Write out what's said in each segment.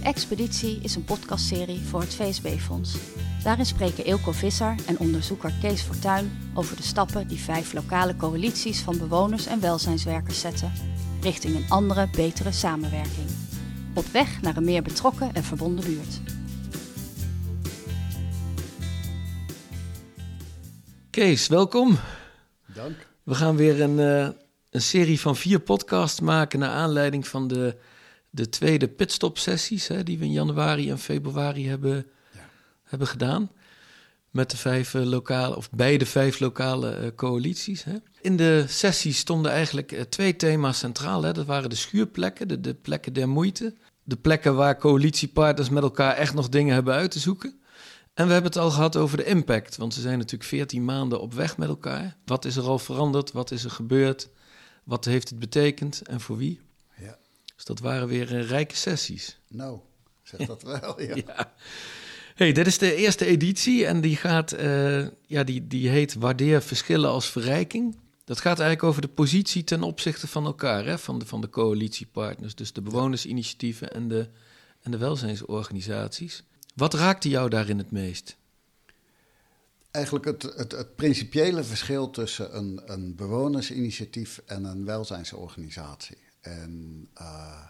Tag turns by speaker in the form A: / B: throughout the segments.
A: De Expeditie is een podcastserie voor het VSB-fonds. Daarin spreken Eelco Visser en onderzoeker Kees Fortuin over de stappen die vijf lokale coalities van bewoners en welzijnswerkers zetten richting een andere, betere samenwerking. Op weg naar een meer betrokken en verbonden buurt.
B: Kees, welkom.
C: Dank.
B: We gaan weer een, uh, een serie van vier podcasts maken naar aanleiding van de, de tweede pitstop-sessies hè, die we in januari en februari hebben, ja. hebben gedaan. Met de vijf uh, lokale, of bij de vijf lokale uh, coalities. Hè. In de sessies stonden eigenlijk twee thema's centraal. Hè. Dat waren de schuurplekken, de, de plekken der moeite. De plekken waar coalitiepartners met elkaar echt nog dingen hebben uit te zoeken. En we hebben het al gehad over de impact, want ze zijn natuurlijk 14 maanden op weg met elkaar. Wat is er al veranderd? Wat is er gebeurd? Wat heeft het betekend en voor wie? Dus dat waren weer uh, rijke sessies.
C: Nou, zeg dat wel, ja. ja.
B: Hey, dit is de eerste editie en die, gaat, uh, ja, die, die heet Waardeer verschillen als verrijking. Dat gaat eigenlijk over de positie ten opzichte van elkaar, hè, van, de, van de coalitiepartners. Dus de bewonersinitiatieven en de, en de welzijnsorganisaties. Wat raakte jou daarin het meest?
C: Eigenlijk het, het, het principiële verschil tussen een, een bewonersinitiatief en een welzijnsorganisatie. En uh,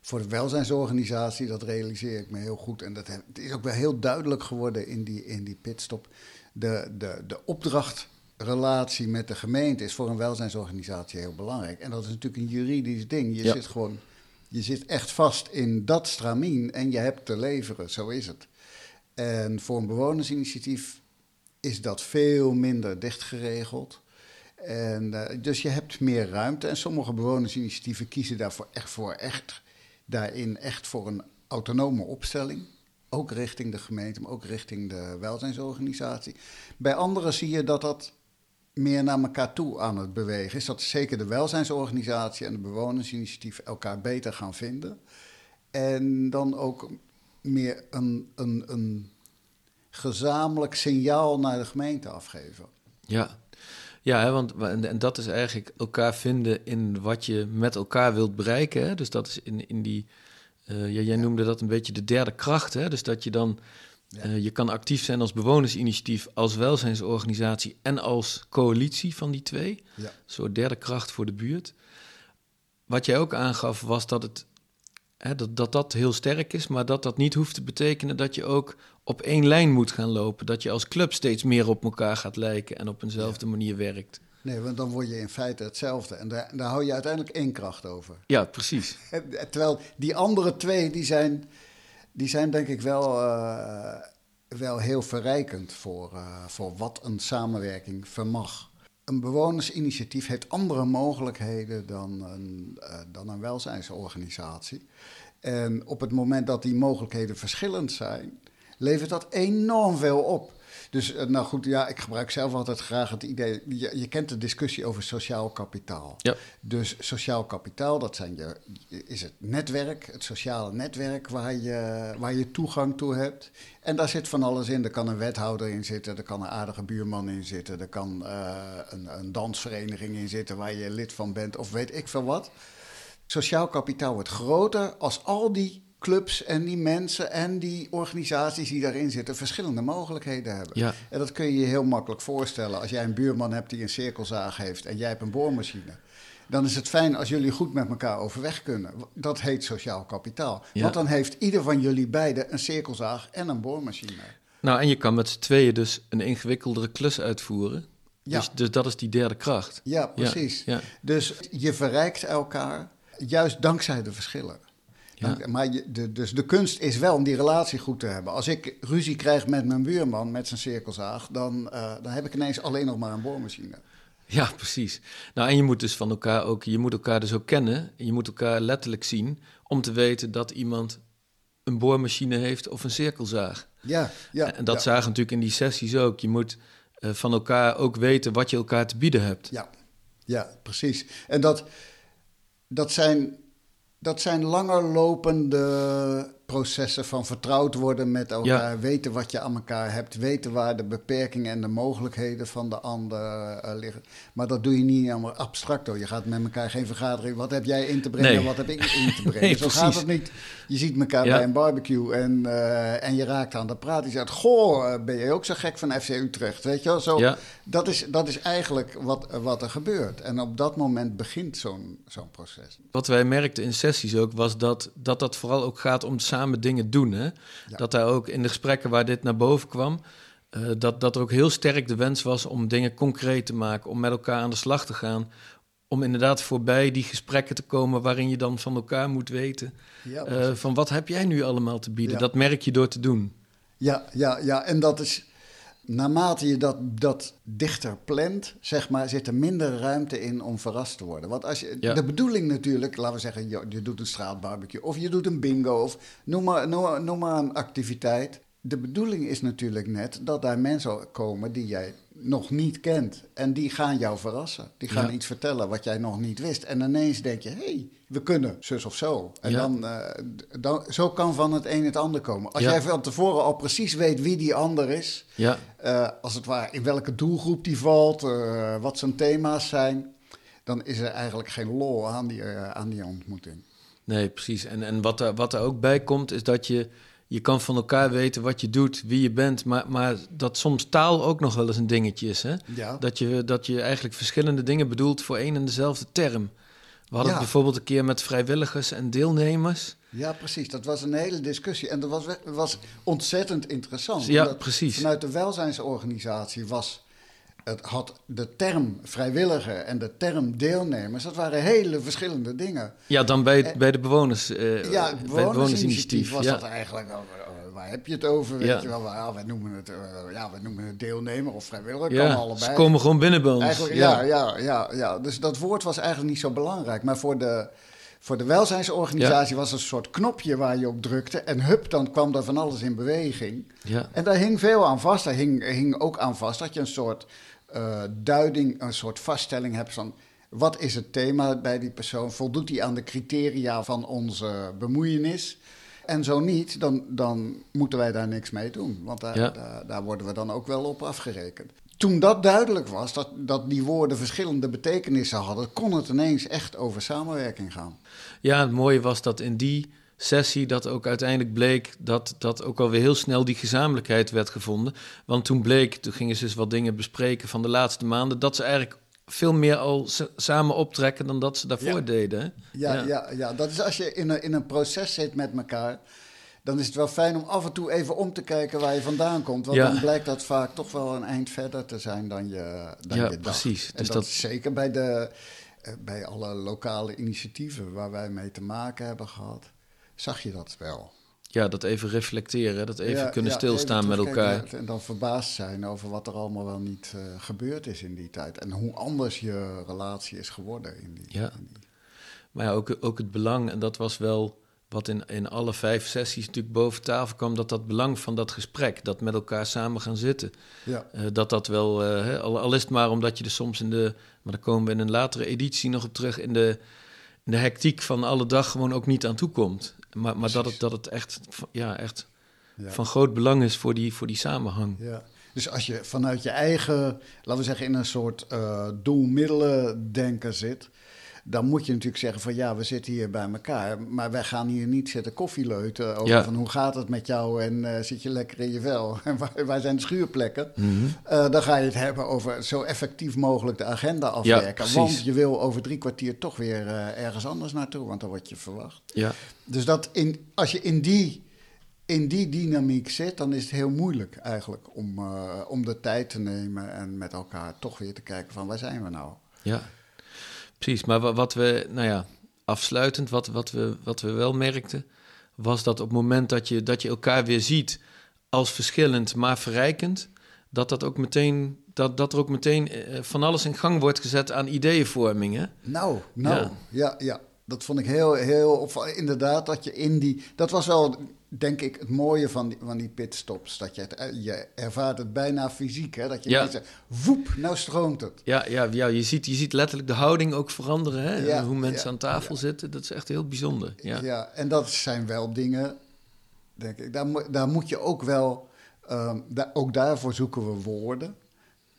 C: voor de welzijnsorganisatie, dat realiseer ik me heel goed. En dat het is ook wel heel duidelijk geworden in die, in die pitstop. De, de, de opdrachtrelatie met de gemeente is voor een welzijnsorganisatie heel belangrijk. En dat is natuurlijk een juridisch ding. Je zit gewoon je zit echt vast in dat stramien en je hebt te leveren, zo is het. En voor een bewonersinitiatief is dat veel minder dicht geregeld. En, uh, dus je hebt meer ruimte. En sommige bewonersinitiatieven kiezen daarvoor echt voor echt, daarin echt voor een autonome opstelling. Ook richting de gemeente, maar ook richting de welzijnsorganisatie. Bij anderen zie je dat dat meer naar elkaar toe aan het bewegen is. Dat zeker de welzijnsorganisatie en de bewonersinitiatief elkaar beter gaan vinden. En dan ook meer een, een, een gezamenlijk signaal naar de gemeente afgeven.
B: Ja, ja hè, want en dat is eigenlijk elkaar vinden in wat je met elkaar wilt bereiken. Hè? Dus dat is in, in die. Uh, ja, jij noemde dat een beetje de derde kracht. Hè? Dus dat je dan uh, je kan actief zijn als bewonersinitiatief, als welzijnsorganisatie en als coalitie van die twee. Ja. Een soort derde kracht voor de buurt. Wat jij ook aangaf was dat, het, hè, dat, dat dat heel sterk is, maar dat dat niet hoeft te betekenen dat je ook op één lijn moet gaan lopen. Dat je als club steeds meer op elkaar gaat lijken en op eenzelfde manier werkt.
C: Nee, want dan word je in feite hetzelfde. En daar, daar hou je uiteindelijk één kracht over.
B: Ja, precies.
C: Terwijl die andere twee, die zijn die zijn denk ik wel, uh, wel heel verrijkend voor, uh, voor wat een samenwerking vermag. Een bewonersinitiatief heeft andere mogelijkheden dan een, uh, dan een welzijnsorganisatie. En op het moment dat die mogelijkheden verschillend zijn, levert dat enorm veel op. Dus eh, nou goed, ja, ik gebruik zelf altijd graag het idee. Je, je kent de discussie over sociaal kapitaal. Ja. Dus sociaal kapitaal, dat zijn je, is het netwerk, het sociale netwerk waar je, waar je toegang toe hebt. En daar zit van alles in. Er kan een wethouder in zitten, er kan een aardige buurman in zitten, er kan uh, een, een dansvereniging in zitten waar je lid van bent, of weet ik veel wat. Sociaal kapitaal wordt groter als al die clubs en die mensen en die organisaties die daarin zitten verschillende mogelijkheden hebben. Ja. En dat kun je je heel makkelijk voorstellen. Als jij een buurman hebt die een cirkelzaag heeft en jij hebt een boormachine. Dan is het fijn als jullie goed met elkaar overweg kunnen. Dat heet sociaal kapitaal. Ja. Want dan heeft ieder van jullie beiden een cirkelzaag en een boormachine.
B: Nou, en je kan met z'n tweeën dus een ingewikkeldere klus uitvoeren. Ja. Dus, dus dat is die derde kracht.
C: Ja, precies. Ja. Dus je verrijkt elkaar juist dankzij de verschillen. Ja. maar de, dus de kunst is wel om die relatie goed te hebben. Als ik ruzie krijg met mijn buurman met zijn cirkelzaag, dan, uh, dan heb ik ineens alleen nog maar een boormachine.
B: Ja, precies. Nou, en je moet dus van elkaar ook, je moet elkaar dus ook kennen. Je moet elkaar letterlijk zien om te weten dat iemand een boormachine heeft of een cirkelzaag.
C: Ja, ja.
B: En dat
C: ja.
B: zagen natuurlijk in die sessies ook. Je moet uh, van elkaar ook weten wat je elkaar te bieden hebt.
C: Ja, ja precies. En dat, dat zijn dat zijn langer lopende processen van vertrouwd worden met elkaar, weten wat je aan elkaar hebt, weten waar de beperkingen en de mogelijkheden van de ander uh, liggen. Maar dat doe je niet allemaal abstract hoor. Je gaat met elkaar geen vergadering. Wat heb jij in te brengen? Nee. Wat heb ik in te brengen? nee, Zo gaat het niet. Je ziet elkaar bij een barbecue en, uh, en je raakt aan de praat. Je zegt: Goh, ben je ook zo gek van FC Utrecht? Weet je wel? Zo, ja. dat, is, dat is eigenlijk wat, wat er gebeurt. En op dat moment begint zo'n zo'n proces.
B: Wat wij merkten in sessies ook was dat dat, dat vooral ook gaat om samen dingen doen. Hè? Dat daar ook in de gesprekken waar dit naar boven kwam, uh, dat, dat er ook heel sterk de wens was om dingen concreet te maken, om met elkaar aan de slag te gaan. Om inderdaad voorbij die gesprekken te komen waarin je dan van elkaar moet weten. Ja, uh, van wat heb jij nu allemaal te bieden? Dat merk je door te doen.
C: Ja, ja, ja, en dat is naarmate je dat, dat dichter plant, zeg maar, zit er minder ruimte in om verrast te worden. Want als je, de bedoeling natuurlijk, laten we zeggen, je, je, doet een straatbarbecue of je doet een bingo of noem maar, noem, noem maar een activiteit. De bedoeling is natuurlijk net dat daar mensen komen die jij nog niet kent. En die gaan jou verrassen. Die gaan iets vertellen wat jij nog niet wist. En ineens denk je, hé, hey, we kunnen zus of zo. En dan, uh, dan, zo kan van het een het ander komen. Als jij van tevoren al precies weet wie die ander is, ja. Uh, als het ware in welke doelgroep die valt, uh, wat zijn thema's zijn, dan is er eigenlijk geen lol aan die, aan die ontmoeting.
B: Nee, precies. En, en wat, er, wat er ook bij komt, is dat je je kan van elkaar weten wat je doet, wie je bent, maar, maar dat soms taal ook nog wel eens een dingetje is. Hè? Ja. Dat, je, dat je eigenlijk verschillende dingen bedoelt voor één en dezelfde term. We hadden het bijvoorbeeld een keer met vrijwilligers en deelnemers.
C: Ja, precies. Dat was een hele discussie. En dat was, was ontzettend interessant.
B: Ja, precies.
C: Vanuit de welzijnsorganisatie was het had de term vrijwilliger en de term deelnemers, dat waren hele verschillende dingen.
B: Ja, dan bij, bij de bewoners. Uh,
C: ja, het bewonersinitiatief was dat eigenlijk. Uh, waar heb je het over? Weet ja. je wel, ja, wij noemen het, uh, ja, wij noemen het deelnemer of vrijwilliger. Ja, allebei.
B: Ze komen gewoon binnen bij ons.
C: Ja. ja. Ja, ja, Dus dat woord was eigenlijk niet zo belangrijk. Maar voor de, voor de welzijnsorganisatie was het een soort knopje waar je op drukte. En hup, dan kwam er van alles in beweging. Ja. En daar hing veel aan vast. Daar hing, hing ook aan vast dat je een soort uh, duiding, een soort vaststelling hebt van wat is het thema bij die persoon? Voldoet hij aan de criteria van onze bemoeienis? En zo niet, dan, dan moeten wij daar niks mee doen. Want daar, daar, daar, worden we dan ook wel op afgerekend. Toen dat duidelijk was, dat, dat die woorden verschillende betekenissen hadden, kon het ineens echt over samenwerking gaan.
B: Ja, het mooie was dat in die sessie dat ook uiteindelijk bleek dat, dat ook alweer heel snel die gezamenlijkheid werd gevonden. Want toen bleek, toen gingen ze eens wat dingen bespreken van de laatste maanden, dat ze eigenlijk veel meer al samen optrekken dan dat ze daarvoor deden.
C: Ja, ja, ja. Ja, dat is als je in een, in een proces zit met elkaar. Dan is het wel fijn om af en toe even om te kijken waar je vandaan komt. Want dan blijkt dat vaak toch wel een eind verder te zijn dan je, dan ja, je. Precies. En dus dat, dat is zeker bij, de, eh, bij alle lokale initiatieven waar wij mee te maken hebben gehad zag je dat wel.
B: Ja, dat even reflecteren, dat even kunnen stilstaan met elkaar.
C: En dan verbaasd zijn over wat er allemaal wel niet uh, gebeurd is in die tijd. En hoe anders je relatie is geworden in die.
B: Ja. Maar ja, ook, ook het belang, en dat was wel wat in, in alle vijf sessies natuurlijk boven tafel kwam, dat dat belang van dat gesprek, dat met elkaar samen gaan zitten, ja. Uh, dat dat wel, uh, al, al is het maar omdat je er soms in de, maar daar komen we in een latere editie nog op terug, in de, in de hectiek van alle dag gewoon ook niet aan toe komt. Maar, maar dat, het, dat het echt, ja, echt van groot belang is voor die, voor die samenhang.
C: Ja. Dus als je vanuit je eigen, laten we zeggen, in een soort uh, doelmiddelen denken zit, dan moet je natuurlijk zeggen van ja, we zitten hier bij elkaar, maar wij gaan hier niet zitten koffieleuten over van hoe gaat het met jou en uh, zit je lekker in je vel en waar, waar zijn de schuurplekken. Mm uh, dan ga je het hebben over zo effectief mogelijk de agenda afwerken, ja, want je wil over drie kwartier toch weer uh, ergens anders naartoe, want dan word je verwacht. Ja. Dus dat in, als je in die in die dynamiek zit, dan is het heel moeilijk eigenlijk om, om de tijd te nemen en met elkaar toch weer te kijken van waar zijn we nou?
B: Ja. Precies, maar wat we, nou ja, afsluitend, wat, wat, we, wat we wel merkten, was dat op het moment dat je, dat je elkaar weer ziet als verschillend, maar verrijkend, dat, dat, ook meteen, dat, dat er ook meteen eh, van alles in gang wordt gezet aan ideeënvorming. Hè?
C: Nou, nou, ja, ja. ja. Dat vond ik heel, heel inderdaad, dat je in die. Dat was wel denk ik, het mooie van die, van die pitstops. Dat je, het, eh, je ervaart het bijna fysiek. Hè? Dat je ja. zegt, woep, nou stroomt het.
B: Ja, ja, ja je, ziet, je ziet letterlijk de houding ook veranderen. Hè? Hoe mensen aan tafel zitten, dat is echt heel bijzonder. Ja,
C: ja en dat zijn wel dingen denk ik. Daar, daar moet je ook wel, um, daar, ook daarvoor zoeken we woorden.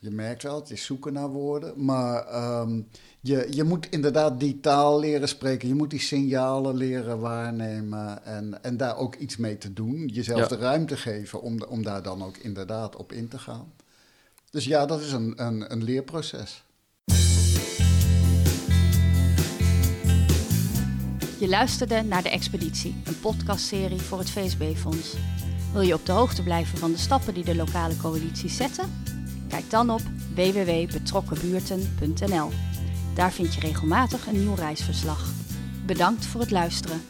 C: Je merkt wel, het is zoeken naar woorden. Maar um, je, je moet inderdaad die taal leren spreken. Je moet die signalen leren waarnemen. En, en daar ook iets mee te doen. Jezelf de ruimte geven om, om daar dan ook inderdaad op in te gaan. Dus ja, dat is een, een, een leerproces.
A: Je luisterde naar De Expeditie, een podcastserie voor het VSB-fonds. Wil je op de hoogte blijven van de stappen die de lokale coalities zetten? Kijk dan op www.betrokkenbuurten.nl. Daar vind je regelmatig een nieuw reisverslag. Bedankt voor het luisteren.